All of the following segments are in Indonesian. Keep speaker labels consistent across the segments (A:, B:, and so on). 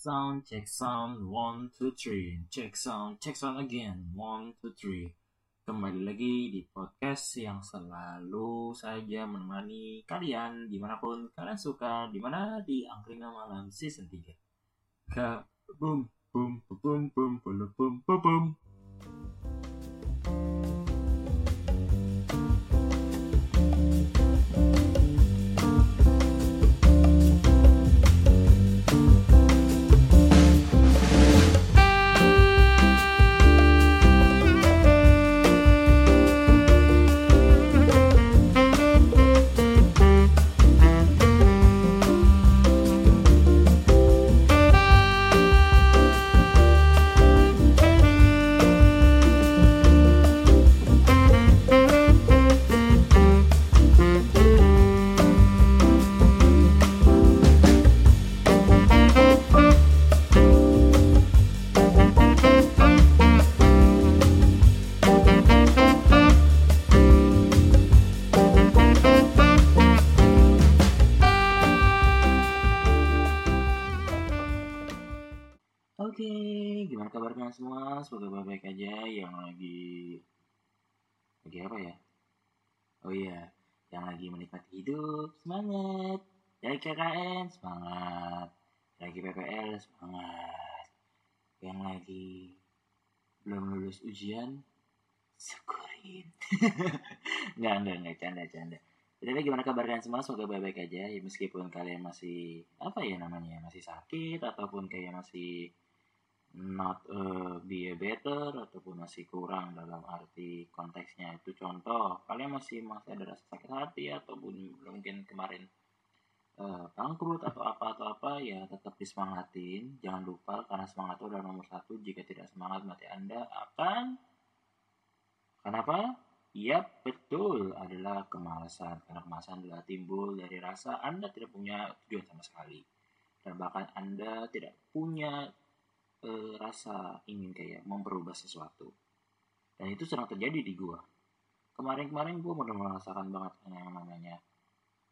A: sound, check sound, one, two, three. Check sound, check sound again, one, two, three. Kembali lagi di podcast yang selalu saja menemani kalian di mana pun kalian suka, di mana di Angkringan Malam Season 3. Ke boom, boom, boom, boom, boom, boom, boom, boom. Oke, kalian semua? Semoga baik-baik aja yang lagi lagi apa ya? Oh iya, yang lagi menikmati hidup, semangat. Yang KKN, semangat. Yang lagi PPL, semangat. Yang lagi belum lulus ujian, syukurin. nggak, nggak, nggak, canda, canda. Jadi gimana kabar kalian semua? Semoga baik-baik aja. Ya, meskipun kalian masih apa ya namanya, masih sakit ataupun kayak masih not uh, be a better ataupun masih kurang dalam arti konteksnya. Itu contoh kalian masih masih ada rasa sakit hati ataupun mungkin kemarin uh, bangkrut atau apa atau apa ya tetap disemangatin. Jangan lupa karena semangat itu adalah nomor satu. Jika tidak semangat mati anda akan kenapa? Ya betul. Adalah kemalasan. Karena kemalasan adalah timbul dari rasa anda tidak punya tujuan sama sekali. Dan bahkan anda tidak punya rasa ingin kayak memperubah sesuatu. Dan itu sedang terjadi di gua. Kemarin-kemarin gua benar merasakan banget yang namanya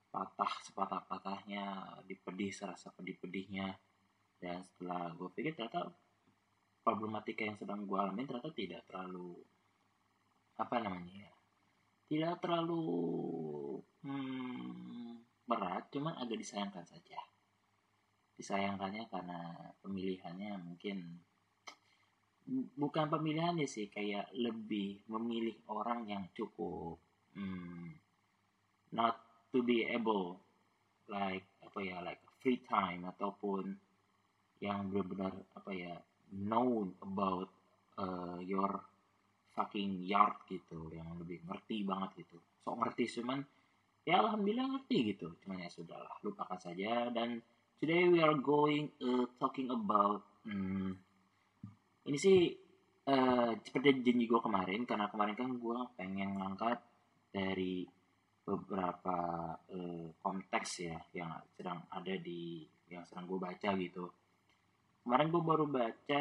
A: patah sepatah-patahnya dipedih serasa pedih-pedihnya. Dan setelah gua pikir ternyata problematika yang sedang gua alami ternyata tidak terlalu apa namanya ya tidak terlalu hmm, berat cuman agak disayangkan saja disayangkannya karena pemilihannya mungkin bukan pemilihannya sih kayak lebih memilih orang yang cukup hmm, not to be able like apa ya like free time ataupun yang benar-benar apa ya known about uh, your fucking yard gitu yang lebih ngerti banget gitu. Sok ngerti cuman ya alhamdulillah ngerti gitu. Cuman ya sudahlah lupakan saja dan today we are going uh, talking about hmm, ini sih uh, seperti janji gue kemarin karena kemarin kan gue pengen ngangkat dari beberapa uh, konteks ya yang sedang ada di yang sedang gue baca gitu. Kemarin gue baru baca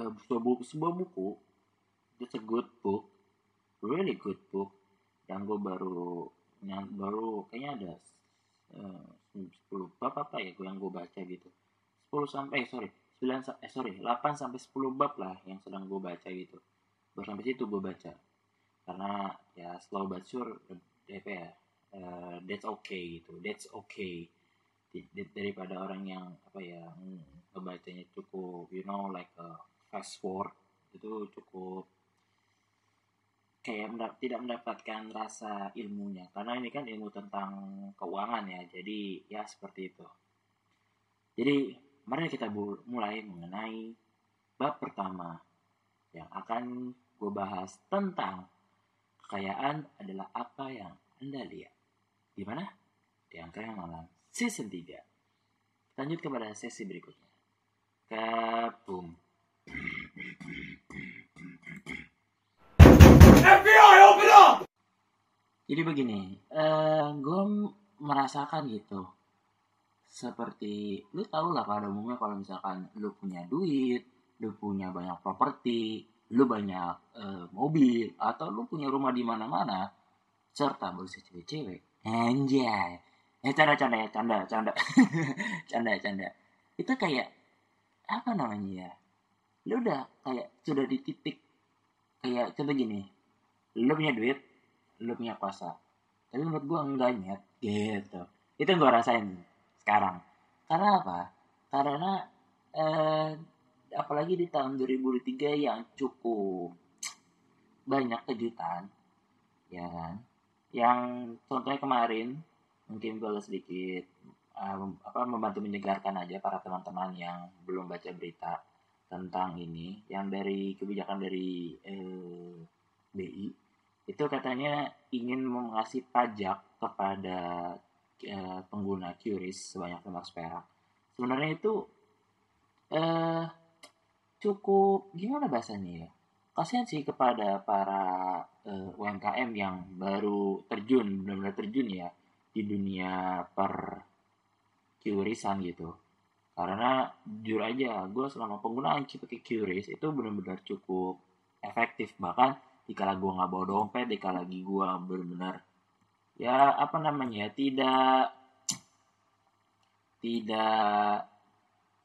A: uh, sebuah buku, sebuah buku it's a good book really good book dan gue baru yang baru kayaknya ada uh, 10 bab apa ya yang gue baca gitu? 10 sampai eh sorry. 9 eh sorry. 8 sampai 10 bab lah yang sedang gue baca gitu. Baru sampai situ gue baca. Karena ya slow but sure apa ya uh, that's okay gitu. That's okay. Daripada orang yang apa ya ngebacanya cukup you know like a fast forward itu cukup kayak mendap tidak mendapatkan rasa ilmunya. Karena ini kan ilmu tentang keuangan ya jadi ya seperti itu. Jadi mari kita mulai mengenai bab pertama yang akan gue bahas tentang kekayaan adalah apa yang anda lihat. Di mana di angka yang malam season 3 lanjut kepada sesi berikutnya. Kabum Jadi begini, uh, gue merasakan gitu. Seperti, lu tau lah pada umumnya kalau misalkan lu punya duit, lu punya banyak properti, lu banyak uh, mobil, atau lu punya rumah di mana-mana, serta berusia cewek-cewek. Anjay. Eh, canda, canda ya, canda, canda. canda, canda. itu kayak apa namanya ya lu udah kayak sudah di titik kayak contoh gini lu punya duit lu punya kuasa. Tapi menurut gua enggak nyet. Gitu. Itu yang gua rasain sekarang. Karena apa? Karena eh, apalagi di tahun 2003 yang cukup banyak kejutan ya kan? Yang contohnya kemarin mungkin gue sedikit uh, apa membantu menyegarkan aja para teman-teman yang belum baca berita tentang ini yang dari kebijakan dari eh, BI itu katanya ingin mengasih pajak kepada eh, pengguna QRIS sebanyak 15 perak. Sebenarnya itu eh, cukup gimana bahasanya ya? Kasihan sih kepada para uh, UMKM yang baru terjun benar-benar terjun ya di dunia per QRISan gitu. Karena jujur aja gue selama penggunaan pakai QRIS itu benar-benar cukup efektif. Bahkan dikala gue nggak bawa dompet dikala lagi gue benar-benar ya apa namanya tidak tidak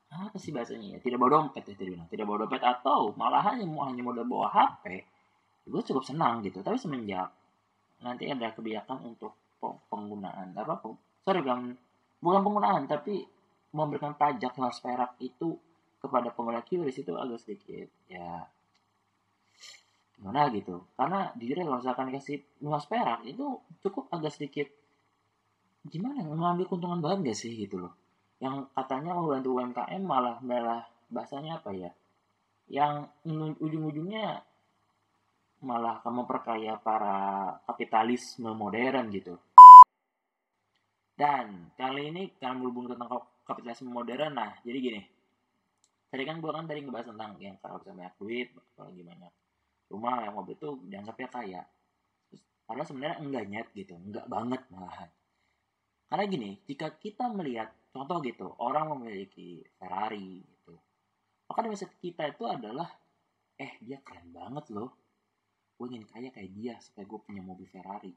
A: apa sih bahasanya ya tidak bawa dompet ya bilang. Tidak bawa dompet atau malah hanya mau hanya modal bawa HP gue cukup senang gitu. Tapi semenjak nanti ada kebijakan untuk penggunaan apa sorry bukan bukan penggunaan tapi memberikan pajak mas perak itu kepada pengguna QRIS itu agak sedikit ya gimana gitu. Karena jujur kalau misalkan dikasih mas perak itu cukup agak sedikit gimana mengambil keuntungan banget gak sih gitu loh. Yang katanya membantu UMKM malah malah bahasanya apa ya? Yang ujung-ujungnya malah kamu perkaya para kapitalisme modern gitu. Dan kali ini karena berhubung tentang kapitalisme modern nah jadi gini. Tadi kan gue kan tadi ngebahas tentang yang kalau bisa banyak duit kalau gimana rumah yang mobil itu dianggapnya kaya. Terus, padahal sebenarnya enggak nyet gitu enggak banget malahan. Karena gini jika kita melihat contoh gitu orang memiliki Ferrari gitu maka mindset kita itu adalah eh dia keren banget loh. Gue ingin kaya kayak dia supaya gue punya mobil Ferrari.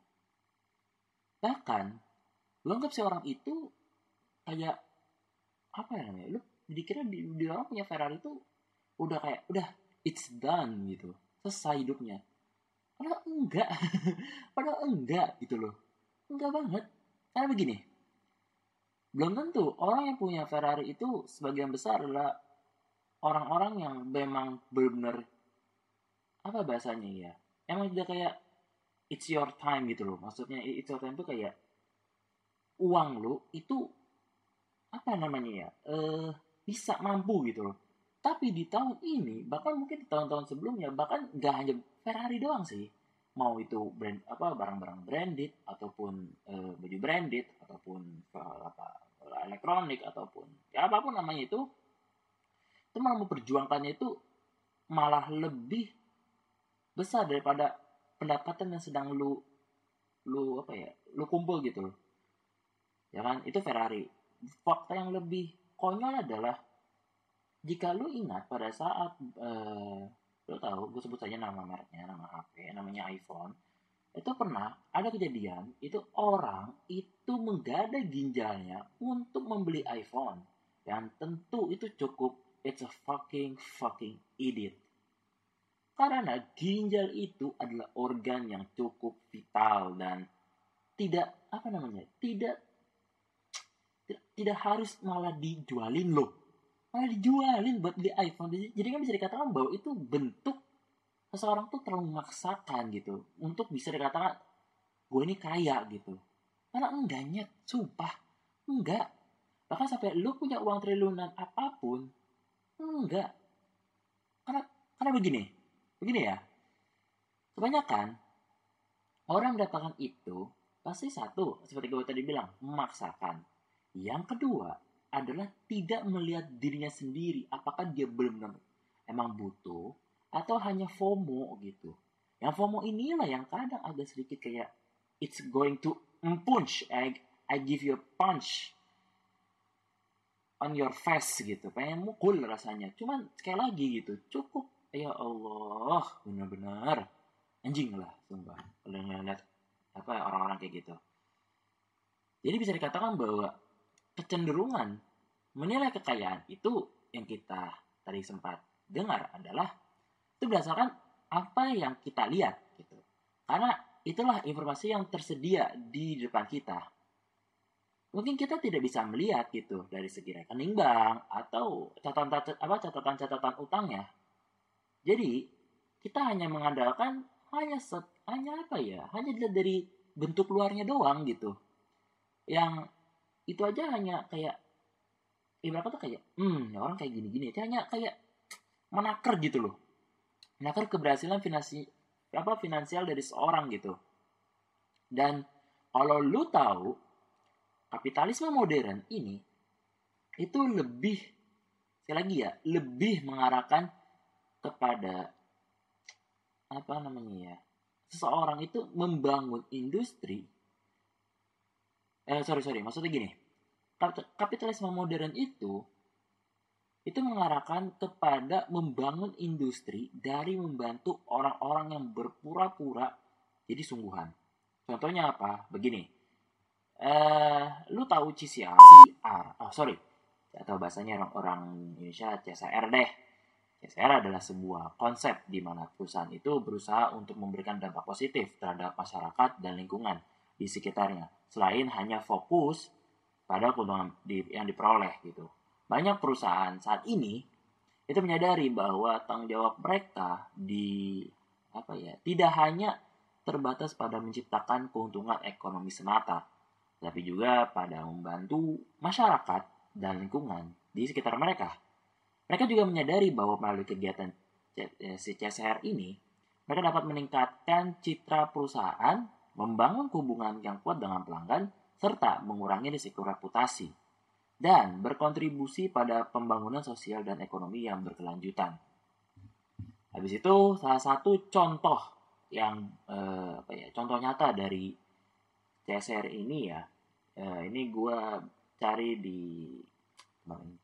A: Bahkan lu anggap si orang itu kayak apa ya namanya lu dikira di, di orang punya Ferrari itu udah kayak udah it's done gitu selesai hidupnya. Padahal enggak. Padahal enggak gitu loh. Enggak banget. Karena begini, belum tentu orang yang punya Ferrari itu sebagian besar adalah orang-orang yang memang benar-benar apa bahasanya ya? Emang udah kayak it's your time gitu loh. Maksudnya it's your time itu kayak uang lo itu apa namanya ya? Eh bisa mampu gitu loh tapi di tahun ini bahkan mungkin di tahun-tahun sebelumnya bahkan nggak hanya Ferrari doang sih. Mau itu brand apa barang-barang branded ataupun e, baju branded ataupun apa elektronik ataupun ya apa pun namanya itu itu malah memperjuangkannya itu malah lebih besar daripada pendapatan yang sedang lu lu apa ya lu kumpul gitu. Loh ya kan? Itu Ferrari. Fakta yang lebih konyol adalah jika lu ingat pada saat uh, lo tahu gue sebut saja nama mereknya nama HP namanya iPhone itu pernah ada kejadian itu orang itu menggadai ginjalnya untuk membeli iPhone. Dan tentu itu cukup it's a fucking fucking idiot. Karena ginjal itu adalah organ yang cukup vital dan tidak apa namanya tidak tidak, tidak harus malah dijualin loh malah dijualin buat beli iPhone. Jadi kan bisa dikatakan bahwa itu bentuk seseorang tuh terlalu memaksakan gitu untuk bisa dikatakan gue ini kaya gitu. Karena enggaknya sumpah enggak. Bahkan sampai lu punya uang triliunan apa pun enggak. Karena karena begini begini ya. Kebanyakan orang mendapatkan itu pasti satu seperti gue tadi bilang memaksakan. Yang kedua adalah tidak melihat dirinya sendiri apakah dia benar-benar emang butuh atau hanya FOMO gitu. Yang FOMO inilah yang kadang agak sedikit kayak it's going to punch, I, I give you a punch on your face gitu. Pengen mukul rasanya. Cuman sekali lagi gitu, cukup ya Allah, benar-benar anjing lah sumpah kalau ngeliat apa orang-orang kayak gitu. Jadi bisa dikatakan bahwa kecenderungan menilai kekayaan itu yang kita tadi sempat dengar adalah itu berdasarkan apa yang kita lihat gitu. Karena itulah informasi yang tersedia di depan kita. Mungkin kita tidak bisa melihat gitu dari segi rekening bank atau catatan apa catatan-catatan utangnya. Jadi kita hanya mengandalkan hanya set, hanya apa ya? Hanya dilihat dari bentuk luarnya doang gitu. Yang itu aja hanya kayak ibarat kata kayak hmm orang kayak gini-gini. Itu hanya kayak menakar gitu loh. Menakar keberhasilan finansi apa finansial dari seorang gitu. Dan kalau lu tahu kapitalisme modern ini itu lebih sekali lagi ya lebih mengarahkan kepada apa namanya ya seseorang itu membangun industri eh sorry sorry maksudnya gini kapitalisme modern itu itu mengarahkan kepada membangun industri dari membantu orang-orang yang berpura-pura jadi sungguhan. Contohnya apa? Begini. Eh, lu tahu CCR? CR. Oh, sorry. Atau bahasanya orang, orang Indonesia CSR deh. CSR adalah sebuah konsep di mana perusahaan itu berusaha untuk memberikan dampak positif terhadap masyarakat dan lingkungan di sekitarnya. Selain hanya fokus pada keuntungan yang diperoleh gitu. Banyak perusahaan saat ini itu menyadari bahwa tanggung jawab mereka di apa ya tidak hanya terbatas pada menciptakan keuntungan ekonomi semata, tapi juga pada membantu masyarakat dan lingkungan di sekitar mereka. Mereka juga menyadari bahwa melalui kegiatan si CSR ini, mereka dapat meningkatkan citra perusahaan, membangun hubungan yang kuat dengan pelanggan, serta mengurangi risiko reputasi dan berkontribusi pada pembangunan sosial dan ekonomi yang berkelanjutan. Habis itu salah satu contoh yang eh, apa ya contoh nyata dari CSR ini ya eh, ini gue cari di kemarin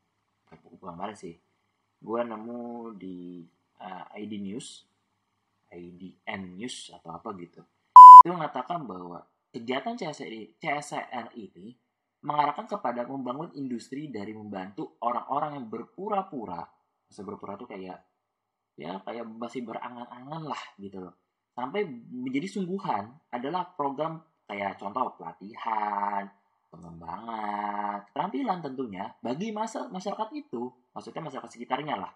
A: kemarin sih gue nemu di uh, eh, ID News IDN News atau apa gitu itu mengatakan bahwa Kegiatan CSR, CSR ini mengarahkan kepada membangun industri dari membantu orang-orang yang berpura-pura. Masa berpura itu kayak ya kayak masih berangan-angan lah gitu loh. Sampai menjadi sungguhan adalah program kayak contoh pelatihan, pengembangan, keterampilan tentunya bagi masa masyarakat itu, maksudnya masyarakat sekitarnya lah.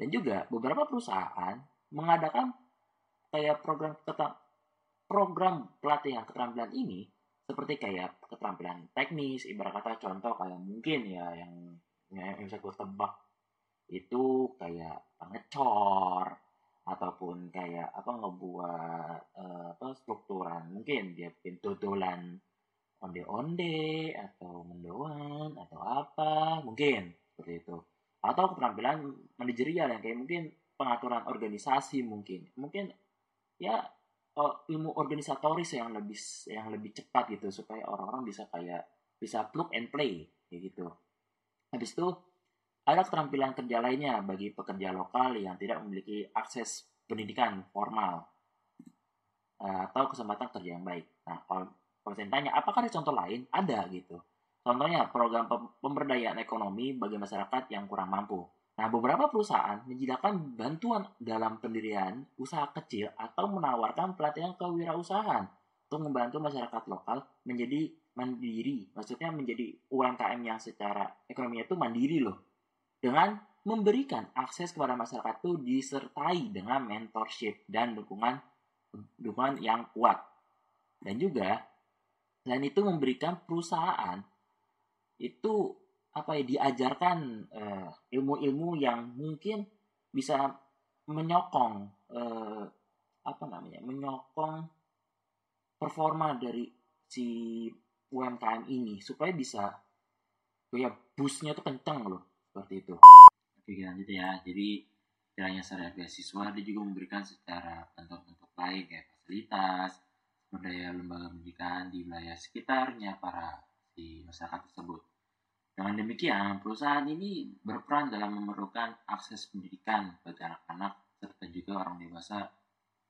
A: Dan juga beberapa perusahaan mengadakan kayak program program pelatihan keterampilan ini seperti kayak keterampilan teknis, ibarat kata contoh kayak mungkin ya yang yang bisa gue tebak itu kayak ngecor ataupun kayak apa ngebuat uh, apa strukturan. Mungkin dia bikin dodolan onde-onde atau mendoan atau apa mungkin seperti itu. Atau keterampilan manajerial yang kayak mungkin pengaturan organisasi mungkin. Mungkin ya uh, ilmu organisatoris yang lebih yang lebih cepat gitu supaya orang-orang bisa kayak bisa plug and play kayak gitu. Habis itu ada keterampilan kerja lainnya bagi pekerja lokal yang tidak memiliki akses pendidikan formal uh, atau kesempatan kerja yang baik. Nah, kalau saya tanya, apakah ada contoh lain? Ada gitu. Contohnya program pemberdayaan ekonomi bagi masyarakat yang kurang mampu. Nah, beberapa perusahaan menyediakan bantuan dalam pendirian usaha kecil atau menawarkan pelatihan kewirausahaan untuk membantu masyarakat lokal menjadi mandiri. Maksudnya menjadi UMKM yang secara ekonominya itu mandiri loh. Dengan memberikan akses kepada masyarakat itu disertai dengan mentorship dan dukungan dukungan yang kuat. Dan juga selain itu memberikan perusahaan itu apa ya diajarkan uh, ilmu-ilmu yang mungkin bisa menyokong uh, apa namanya menyokong performa dari si UMKM ini supaya bisa ya busnya tuh kenceng loh seperti itu. Oke ya. Jadi tidak hanya secara beasiswa, dia juga memberikan secara bentuk-bentuk lain kayak fasilitas, berdaya lembaga pendidikan di wilayah sekitarnya para si masyarakat tersebut. Dengan demikian, perusahaan ini berperan dalam memerlukan akses pendidikan bagi anak-anak serta juga orang dewasa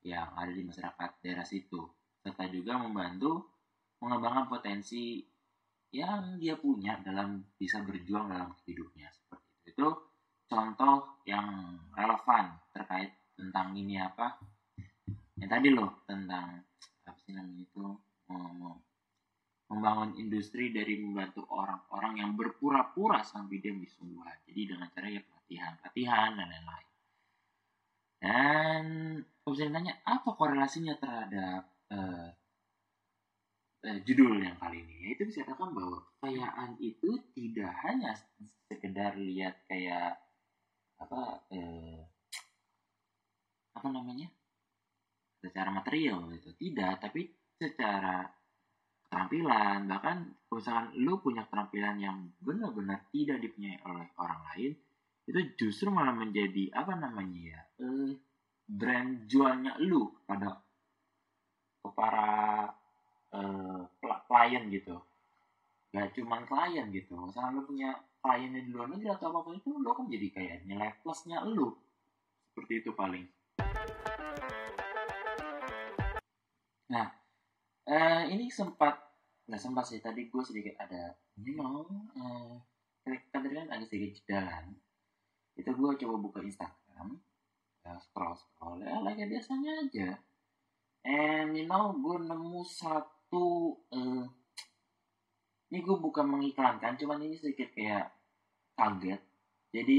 A: yang ada di masyarakat daerah situ, serta juga membantu mengembangkan potensi yang dia punya dalam bisa berjuang dalam hidupnya. Seperti itu. Itu contoh yang relevan terkait tentang ini apa? Yang tadi loh tentang apa namanya itu membangun industri dari membantu orang-orang yang berpura-pura sampai dia bismillah jadi dengan cara ya pelatihan pelatihan dan lain-lain. Dan saya tanya apa korelasinya terhadap uh, uh, judul yang kali ini? Itu bisa katakan bahwa kekayaan itu tidak hanya sekedar lihat kayak apa uh, apa namanya? Secara material gitu. Tidak tapi secara keterampilan. Bahkan misalkan lu punya keterampilan yang benar-benar tidak dipunyai oleh orang lain itu justru malah menjadi apa namanya ya uh, brand jualnya lu pada para uh, klien gitu. Gak cuma klien gitu. Misalnya lu punya kliennya di luar negeri atau apa pun itu lu kan jadi kayak nilai plusnya lu. Seperti itu paling. Nah uh, ini sempat nggak sempat sih tadi gue sedikit ada you know uh, tadi kan ada sedikit jalan itu gue coba buka Instagram ya scroll scroll ya lagi biasanya aja. And you know gue nemu satu uh, ini gue bukan mengiklankan cuman ini sedikit kayak kaget jadi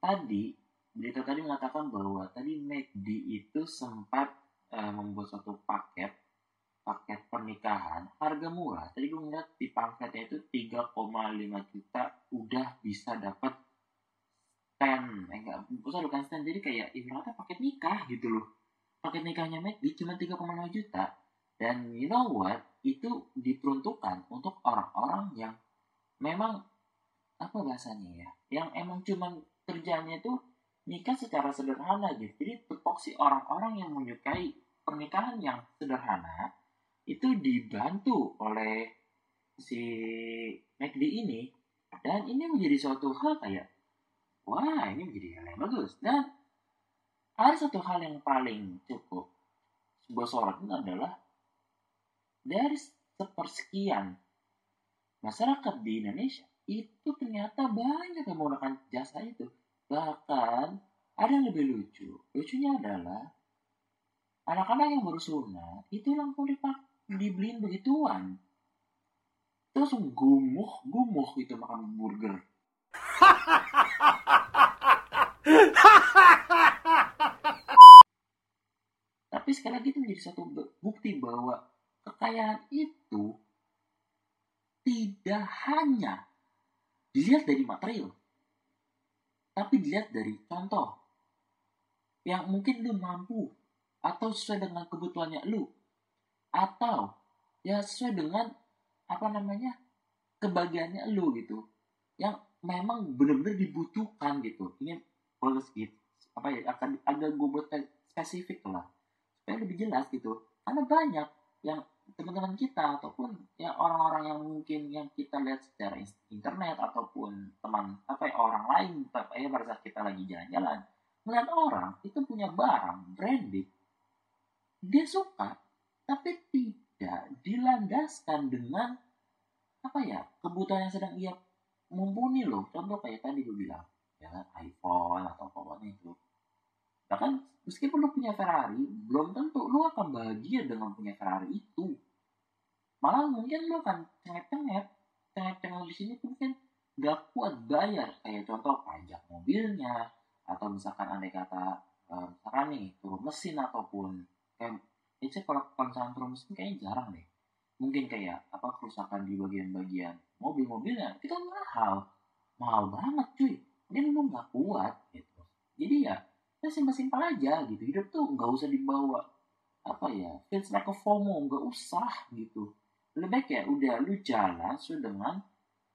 A: tadi berita tadi mengatakan bahwa tadi McD itu sempat uh, membuat satu paket paket pernikahan harga murah. Tadi gue ngeliat di paketnya itu 3,5 juta udah bisa dapat stand. Eh enggak usah bukan stand jadi kayak ibaratnya paket nikah gitu loh. Paket nikahnya McD cuma 3,5 juta. Dan you know what? Itu diperuntukkan untuk orang-orang yang memang apa bahasanya ya? Yang emang cuma kerjanya itu nikah secara sederhana gitu. Jadi tupoksi orang-orang yang menyukai pernikahan yang sederhana itu dibantu oleh si McD ini. Dan ini menjadi suatu hal kayak wah ini menjadi hal yang bagus. Dan ada satu hal yang paling cukup sebuah itu adalah dari sepersekian masyarakat di Indonesia itu ternyata banyak yang menggunakan jasa itu. Bahkan ada yang lebih lucu. Lucunya adalah anak-anak yang baru sunat itu langsung dipak dibeliin begituan. Terus gumuh gumuh gitu makan burger. Tapi sekali lagi itu menjadi satu bukti bahwa kekayaan itu tidak hanya dilihat dari material, tapi dilihat dari contoh yang mungkin lu mampu atau sesuai dengan kebutuhannya lu atau ya sesuai dengan apa namanya kebahagiaannya lu gitu. Yang memang benar-benar dibutuhkan gitu. Ini harus gitu apa ya akan agak gue buat spesifik lah. Supaya lebih jelas gitu. Karena banyak yang teman-teman kita ataupun ya orang-orang yang mungkin yang kita lihat secara internet ataupun teman apa ya orang lain ya pada saat kita lagi jalan-jalan melihat orang itu punya barang branded dia suka tapi tidak dilandaskan dengan apa ya kebutuhan yang sedang ia mumpuni loh. Contoh kayak tadi gue bilang ya iPhone atau apa pun itu. Bahkan meskipun lo punya Ferrari belum tentu lo akan bahagia dengan punya Ferrari itu. Malah mungkin lo akan cenget-cenget cenget-cenget di sini mungkin gak kuat bayar. Kayak contoh pajak mobilnya atau misalkan andai kata um, misalkan nih turun mesin ataupun kayak itu kalau misalkan turun mesin kayaknya jarang deh. Mungkin kayak apa kerusakan di bagian-bagian mobil-mobilnya itu mahal. Mahal banget cuy. Dia memang nggak kuat gitu. Jadi ya ya simpel-simpel aja gitu. Hidup tuh nggak usah dibawa apa ya feels like a FOMO. Nggak usah gitu. Lebih baik ya udah lu jalan sesuai dengan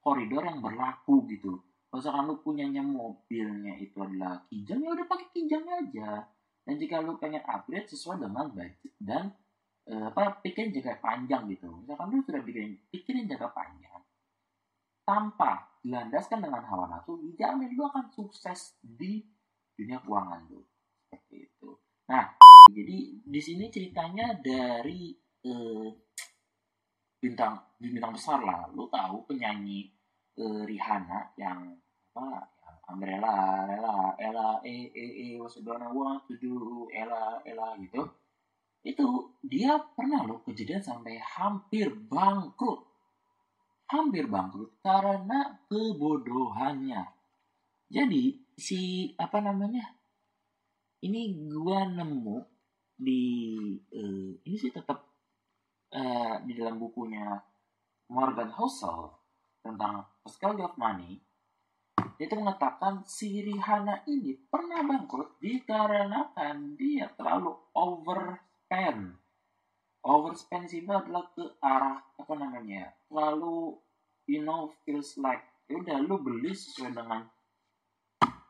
A: koridor yang berlaku gitu. Misalkan lu punyanya mobilnya itu adalah kijang ya udah pakai kijang aja dan jika lu pengen upgrade sesuai dengan budget dan uh, apa pikirin jangka panjang gitu misalkan lu sudah bikin pikirin jangka panjang tanpa dilandaskan dengan hawa nafsu, dijamin lu akan sukses di dunia keuangan lu. Seperti itu. Nah, jadi di sini ceritanya dari eh, bintang bintang besar lah lu tahu penyanyi uh, Rihanna yang apa Umbrella Ella Ella eh eh eh what's gonna want to do Ella Ella gitu. Itu dia pernah loh kejadian sampai hampir bangkrut. Hampir bangkrut karena kebodohannya. Jadi si apa namanya ini gua nemu di uh, ini sih tetap uh, di dalam bukunya Morgan Housel tentang Pascal of Money itu mengatakan si Rihanna ini pernah bangkrut dikarenakan dia terlalu overspend. Overspend sih adalah ke arah apa namanya lalu you know feels like ya udah lu beli sesuai dengan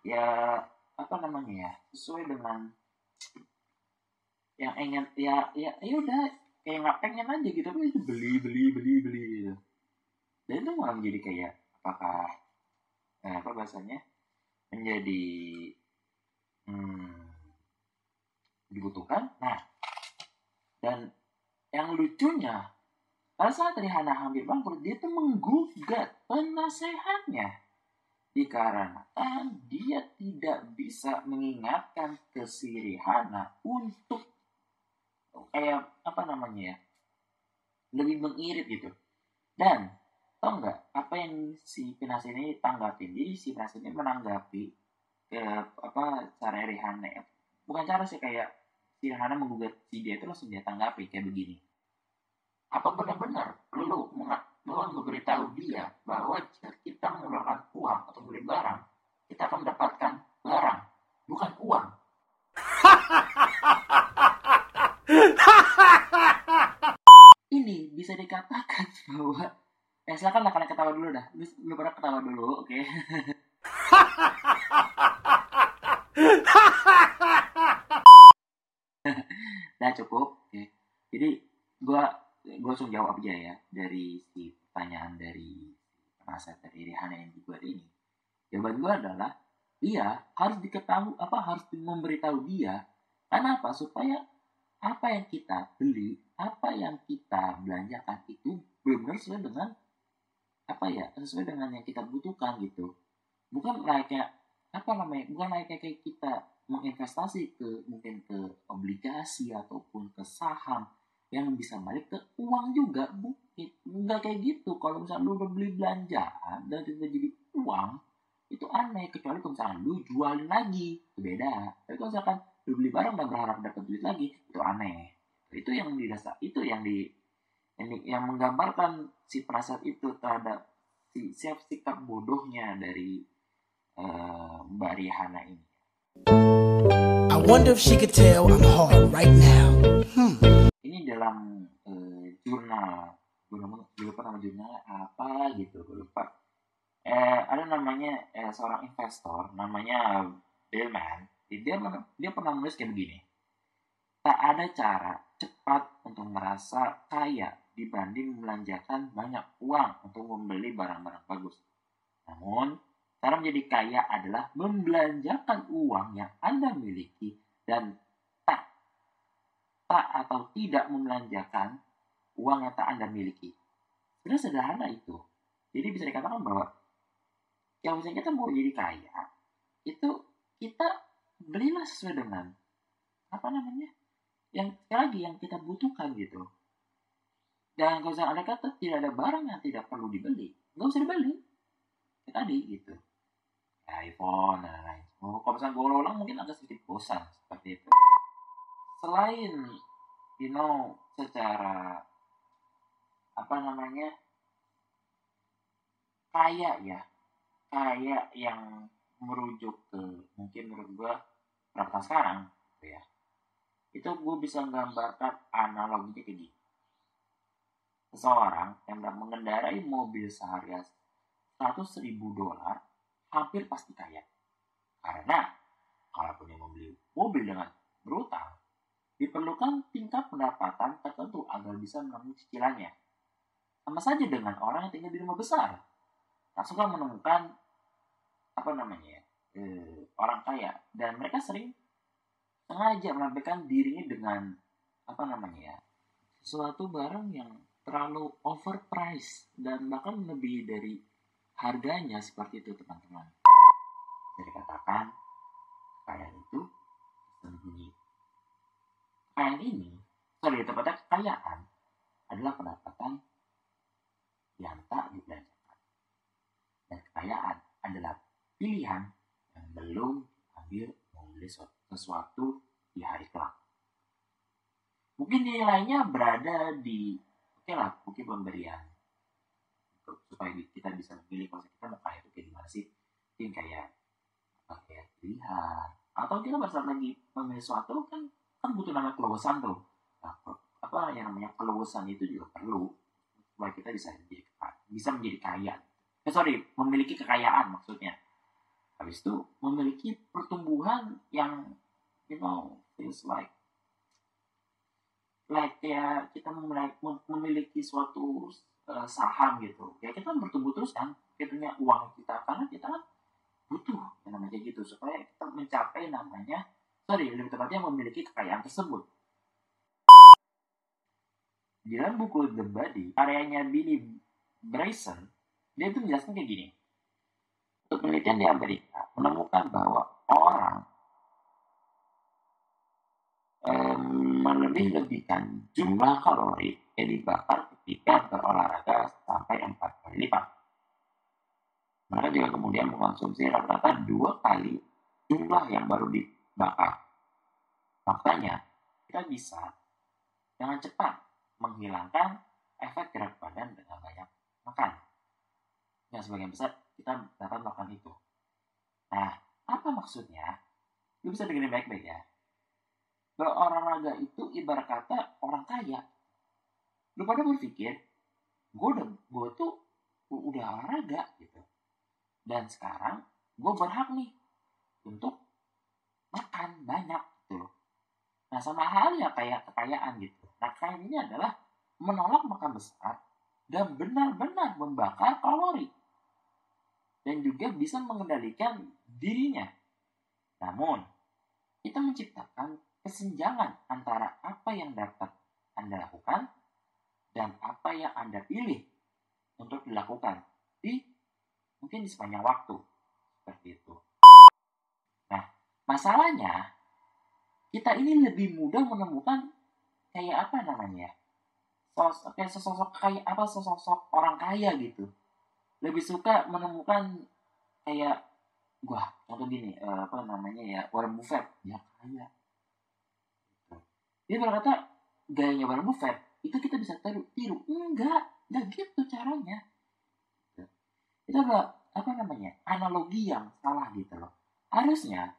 A: ya apa namanya ya sesuai dengan yang ingin ya ya ya udah kayak nggak pengen aja gitu tapi beli beli beli beli gitu. Dan itu malah menjadi kayak apakah eh, apa bahasanya menjadi hmm, dibutuhkan? Nah dan yang lucunya pada saat Rihanna hampir bangkrut dia tuh menggugat penasehatnya. Dikarenakan dia tidak bisa mengingatkan ke si Rihanna untuk kayak apa namanya ya lebih mengirit gitu. Dan tau nggak apa yang si penasihat ini tanggapin? Jadi si penasihat ini menanggapi ke apa cara Rihanna ya. bukan cara sih kayak si Rihanna menggugat si dia itu langsung dia tanggapi kayak begini. Apa benar-benar perlu belum memberitahu dia bahwa jika kita mengeluarkan uang atau beli barang kita akan mendapatkan barang bukan uang. Ini bisa dikatakan bahwa silakan lah kalian ketawa dulu dah. Lu, lu pada ketawa dulu oke. Okay? nah cukup oke. Jadi gua gua langsung jawab aja ya dari si pertanyaan dari penasihat dari Rihanna yang dibuat ini. Jawaban gua adalah iya harus diketahui apa harus memberitahu dia. Karena apa? Supaya apa yang kita beli, apa yang kita belanjakan itu benar-benar sesuai dengan apa ya sesuai dengan yang kita butuhkan gitu. Bukan kayak apa namanya bukan kayak kayak kita menginvestasi ke mungkin ke obligasi ataupun ke saham yang bisa balik ke uang juga bukan nggak kayak gitu. Kalau misalnya lu udah beli belanjaan dan itu jadi uang itu aneh. Kecuali kalau misalnya lu jualin lagi beda. Tapi kalau misalkan lu beli barang dan berharap dapat duit lagi itu aneh. Itu yang didasar itu yang di yang, yang menggambarkan si penasihat itu terhadap si siap sikap bodohnya dari uh, Mbak Rihanna ini. I wonder if she could tell I'm hard right now. Hmm. Ini dalam uh, jurnal, gue lupa nama jurnal apa gitu, gue lupa. Eh, ada namanya eh, seorang investor, namanya Billman dia dia pernah menulis kayak begini tak ada cara cepat untuk merasa kaya dibanding membelanjakan banyak uang untuk membeli barang-barang bagus. Namun cara menjadi kaya adalah membelanjakan uang yang anda miliki dan tak tak atau tidak membelanjakan uang yang tak anda miliki. Sebenarnya sederhana itu. Jadi bisa dikatakan bahwa yang misalnya kita mau jadi kaya itu kita belilah sesuai dengan apa namanya yang lagi yang kita butuhkan gitu dan kalau misalnya ada kata tidak ada barang yang tidak perlu dibeli. Nggak usah dibeli. Ya, tadi gitu. iPhone dan lain-lain. Oh, kalau misalnya gue ulang mungkin agak sedikit bosan seperti itu. Selain you know secara apa namanya kaya ya. Kaya yang merujuk ke mungkin menurut gue sekarang gitu ya. Itu gue bisa menggambarkan analoginya kayak gini seseorang yang mengendarai mobil seharga 100 ribu dolar hampir pasti kaya. Karena kalaupun yang membeli mobil dengan berutang diperlukan tingkat pendapatan tertentu agar bisa menanggung cicilannya. Sama saja dengan orang yang tinggal di rumah besar. Langsung kan menemukan apa namanya eh, orang kaya. Dan mereka sering sengaja menampilkan dirinya dengan apa namanya ya suatu barang yang terlalu overpriced dan bahkan lebih dari harganya seperti itu teman-teman. Jadi katakan kekayaan itu sembunyi. Kekayaan ini, sorry tepatnya kekayaan adalah pendapatan yang tak dibelanjakan. Dan kekayaan adalah pilihan yang belum ambil membeli sesuatu di hari kelak. Mungkin nilainya berada di oke lah mungkin pemberian supaya kita bisa memilih kalau kita mau itu kayak gimana sih. Mungkin kayak kayak pilihan atau kita pada lagi memilih sesuatu kan kan butuh namanya keluasan tuh. Nah, apa yang namanya keluasan itu juga perlu supaya kita bisa menjadi bisa menjadi kaya. Eh, sorry memiliki kekayaan maksudnya. Habis itu memiliki pertumbuhan yang you know feels like like ya kita memiliki suatu uh, saham gitu. Ya kita bertumbuh terus kan punya uang kita. Karena kita kan butuh yang namanya gitu. Supaya kita mencapai namanya sorry lebih tepatnya memiliki kekayaan tersebut. Di dalam buku The Body karyanya Billy Bryson dia itu menjelaskan kayak gini. Untuk penelitian di Amerika menemukan bahwa orang melebih-lebihkan jumlah kalori yang dibakar ketika berolahraga sampai empat kali lipat. Mereka juga kemudian mengkonsumsi rata-rata dua kali jumlah yang baru dibakar. Faktanya, kita bisa dengan cepat menghilangkan efek gerak badan dengan banyak makan. Yang sebagian besar kita dapat melakukan itu. Nah, apa maksudnya? Lu bisa dengerin baik-baik ya berolahraga itu ibarat kata orang kaya. Lu pada berpikir, gue udah, gue tuh udah olahraga gitu. Dan sekarang gue berhak nih untuk makan banyak gitu loh. Nah sama halnya kayak kekayaan gitu. Nah kekayaan ini adalah menolak makan besar dan benar-benar membakar kalori. Dan juga bisa mengendalikan dirinya. Namun, kita menciptakan kesenjangan antara apa yang dapat Anda lakukan dan apa yang Anda pilih untuk dilakukan di mungkin di sepanjang waktu seperti itu. Nah, masalahnya kita ini lebih mudah menemukan kayak apa namanya? Sosok kayak sosok kayak apa sosok orang kaya gitu. Lebih suka menemukan kayak gua contoh gini uh, apa namanya ya Warren Buffett ya kaya dia berkata gayanya Warren Buffett itu kita bisa tiru, tiru. enggak enggak gitu caranya itu adalah apa namanya analogi yang salah gitu loh harusnya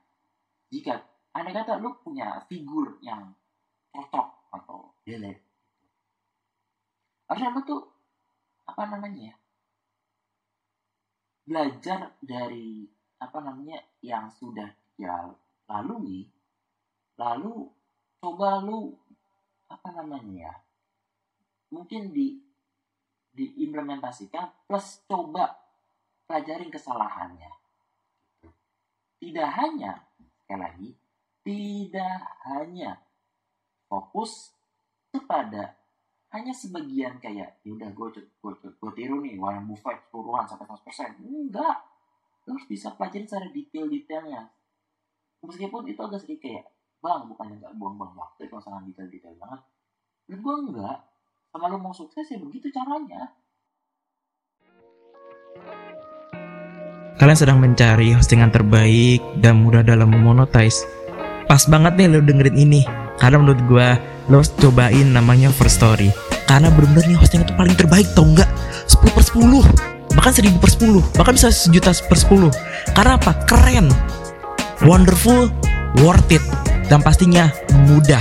A: jika anda kata lu punya figur yang cocok atau delete harusnya lu tuh apa namanya belajar dari apa namanya yang sudah dia lalui lalu coba lu apa namanya ya mungkin di diimplementasikan plus coba pelajarin kesalahannya. Tidak hanya sekali lagi tidak hanya fokus kepada hanya sebagian kayak ya udah gue gue gue tiru nih Warren Buffett turunan sampai 100% enggak. Lu harus bisa pelajarin secara detail-detailnya. Meskipun itu agak sedikit kayak bang bukannya nggak buang-buang waktu kalau sangat detail-detail banget dan gue enggak sama lo mau sukses ya begitu caranya
B: Kalian sedang mencari hostingan terbaik dan mudah dalam memonetize. Pas banget nih lo dengerin ini. Karena menurut gue lo cobain namanya First Story. Karena bener-bener nih hostingan itu paling terbaik tau nggak? 10 per 10 bahkan 1000 per 10 bahkan bisa sejuta per 10 karena apa? keren wonderful worth it dan pastinya mudah.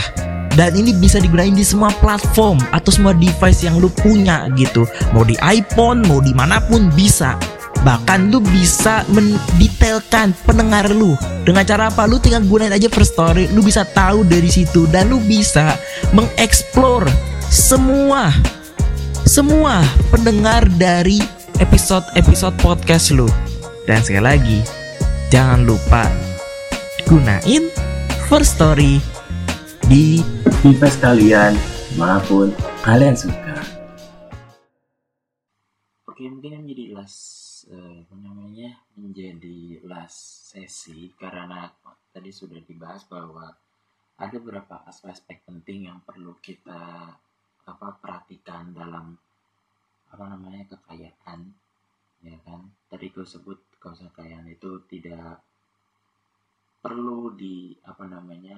B: Dan ini bisa digunakan di semua platform atau semua device yang lu punya gitu. Mau di iPhone mau di mana pun bisa. Bahkan lu bisa mendetailkan pendengar lu. Dengan cara apa? Lu tinggal gunain aja first story lu bisa tahu dari situ. Dan lu bisa mengeksplor semua semua pendengar dari episode-episode podcast lu. Dan sekali lagi jangan lupa gunain First Story di
A: device kalian mana pun kalian suka. last uh, apa namanya menjadi last sesi karena tadi sudah dibahas bahwa ada beberapa aspek-aspek penting yang perlu kita apa perhatikan dalam apa namanya kekayaan ya kan tadi gue sebut kalau kekayaan itu tidak perlu di apa namanya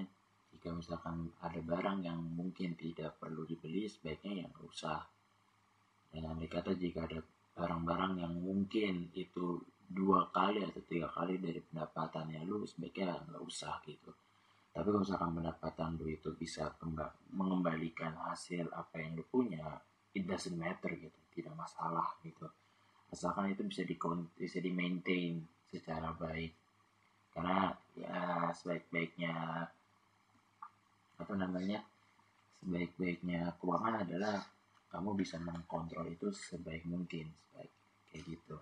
A: jika misalkan ada barang yang mungkin tidak perlu dibeli sebaiknya yang usah. Dan dikata jika ada barang-barang yang mungkin itu dua kali atau tiga kali dari pendapatannya lu sebaiknya nggak usah gitu. Tapi kalau misalkan pendapatan lu itu bisa mengembalikan hasil apa yang lu punya it doesn't matter gitu. Tidak masalah gitu. Asalkan itu bisa di bisa di maintain secara baik karena ya sebaik-baiknya apa namanya sebaik-baiknya keuangan adalah kamu bisa mengkontrol itu sebaik mungkin sebaik kayak gitu.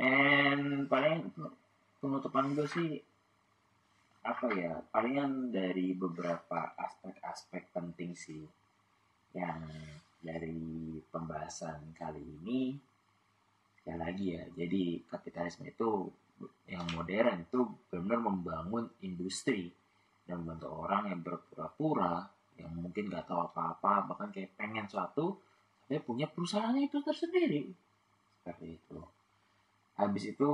A: And paling penutupan gue sih apa ya palingan dari beberapa aspek-aspek penting sih yang dari pembahasan kali ini sekali lagi ya jadi kapitalisme itu yang modern itu benar-benar membangun industri dan membantu orang yang berpura-pura yang mungkin gak tahu apa-apa bahkan kayak pengen suatu tapi punya perusahaannya itu tersendiri. Seperti itu. Habis itu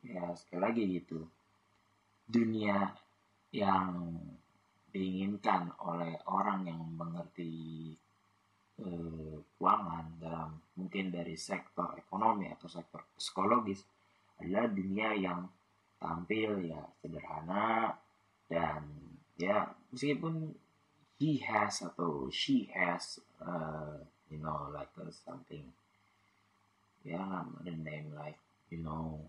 A: ya sekali lagi gitu. Dunia yang diinginkan oleh orang yang mengerti eh, keuangan dalam mungkin dari sektor ekonomi atau sektor psikologis adalah dunia yang tampil ya sederhana dan ya meskipun he has atau she has uh, you know like uh, something ya the name like you know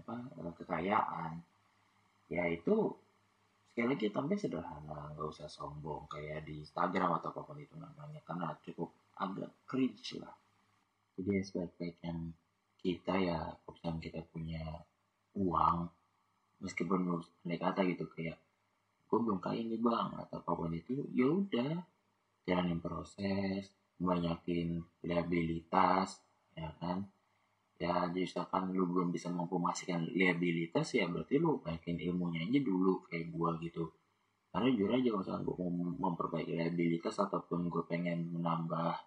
A: apa uh, kekayaan ya itu sekali lagi tampil sederhana nggak usah sombong kayak di Instagram atau apa pun itu namanya karena cukup agak cringe lah. Jadi sebaik-baiknya kita ya kalau kita punya uang meskipun naik kata gitu kayak gue belum kaya nih bang atau apa pun itu ya udah jalanin proses banyakin liabilitas ya kan? Ya misalkan lu belum bisa mempromosikan liabilitas ya berarti lu banyakin ilmunya aja dulu kayak gua gitu. Karena jujur aja kalau gue mau memperbaiki liabilitas ataupun gue pengen menambah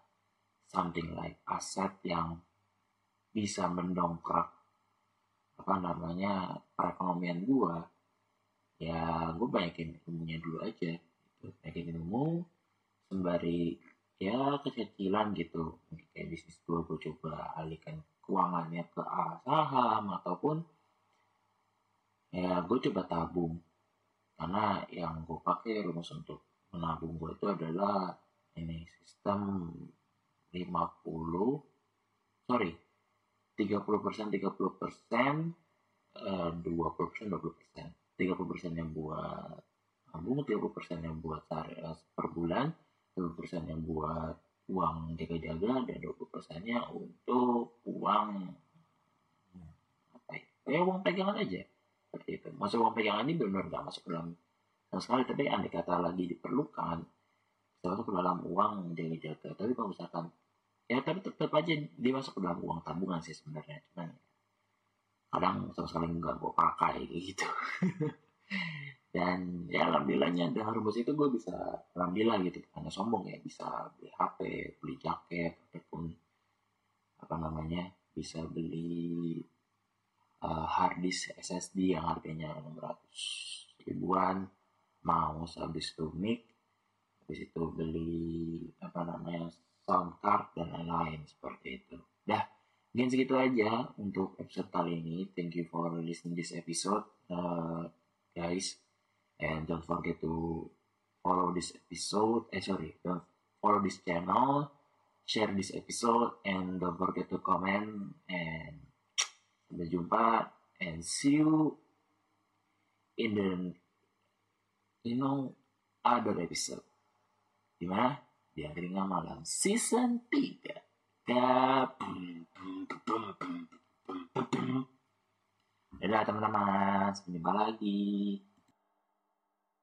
A: something like aset yang bisa mendongkrak apa namanya perekonomian gua. Ya gue banyakin ilmunya dulu aja gitu. banyakin ilmu sembari ya kecil-kecilan gitu. Kayak bisnis gue gue coba alihkan keuangannya ke arah saham ataupun ya gue coba tabung. Karena yang gue pakai rumus untuk menabung gue itu adalah ini sistem 50 sorry 30 persen 30 persen 20 eh, persen 20 persen 30% yang buat tabung, 30% yang buat cari per bulan, 30% yang buat uang jaga-jaga, dan 20%-nya untuk uang apa ya, uang pegangan aja. Seperti itu. Masuk uang pegangan ini benar nggak masuk dalam sama sekali, tapi andai kata lagi diperlukan, bisa masuk ke dalam uang jaga-jaga. Tapi kalau misalkan, ya tapi tetap aja dia masuk ke dalam uang tabungan sih sebenarnya. Cuman kadang sama sekali nggak gue pakai gitu dan ya alhamdulillahnya dengan rumus itu gue bisa alhamdulillah gitu hanya sombong ya bisa beli HP beli jaket ataupun apa namanya bisa beli uh, hard disk SSD yang harganya 600 ribuan mouse habis itu mic habis itu beli apa namanya sound card dan lain-lain seperti itu dah Mungkin segitu aja untuk episode kali ini. Thank you for listening this episode, uh, guys. And don't forget to follow this episode. Eh sorry, don't follow this channel, share this episode, and don't forget to comment. And sampai jumpa and see you in the you know other episode. Di mana? Di akhirnya malam season 3. Dadah teman-teman, sampai jumpa lagi.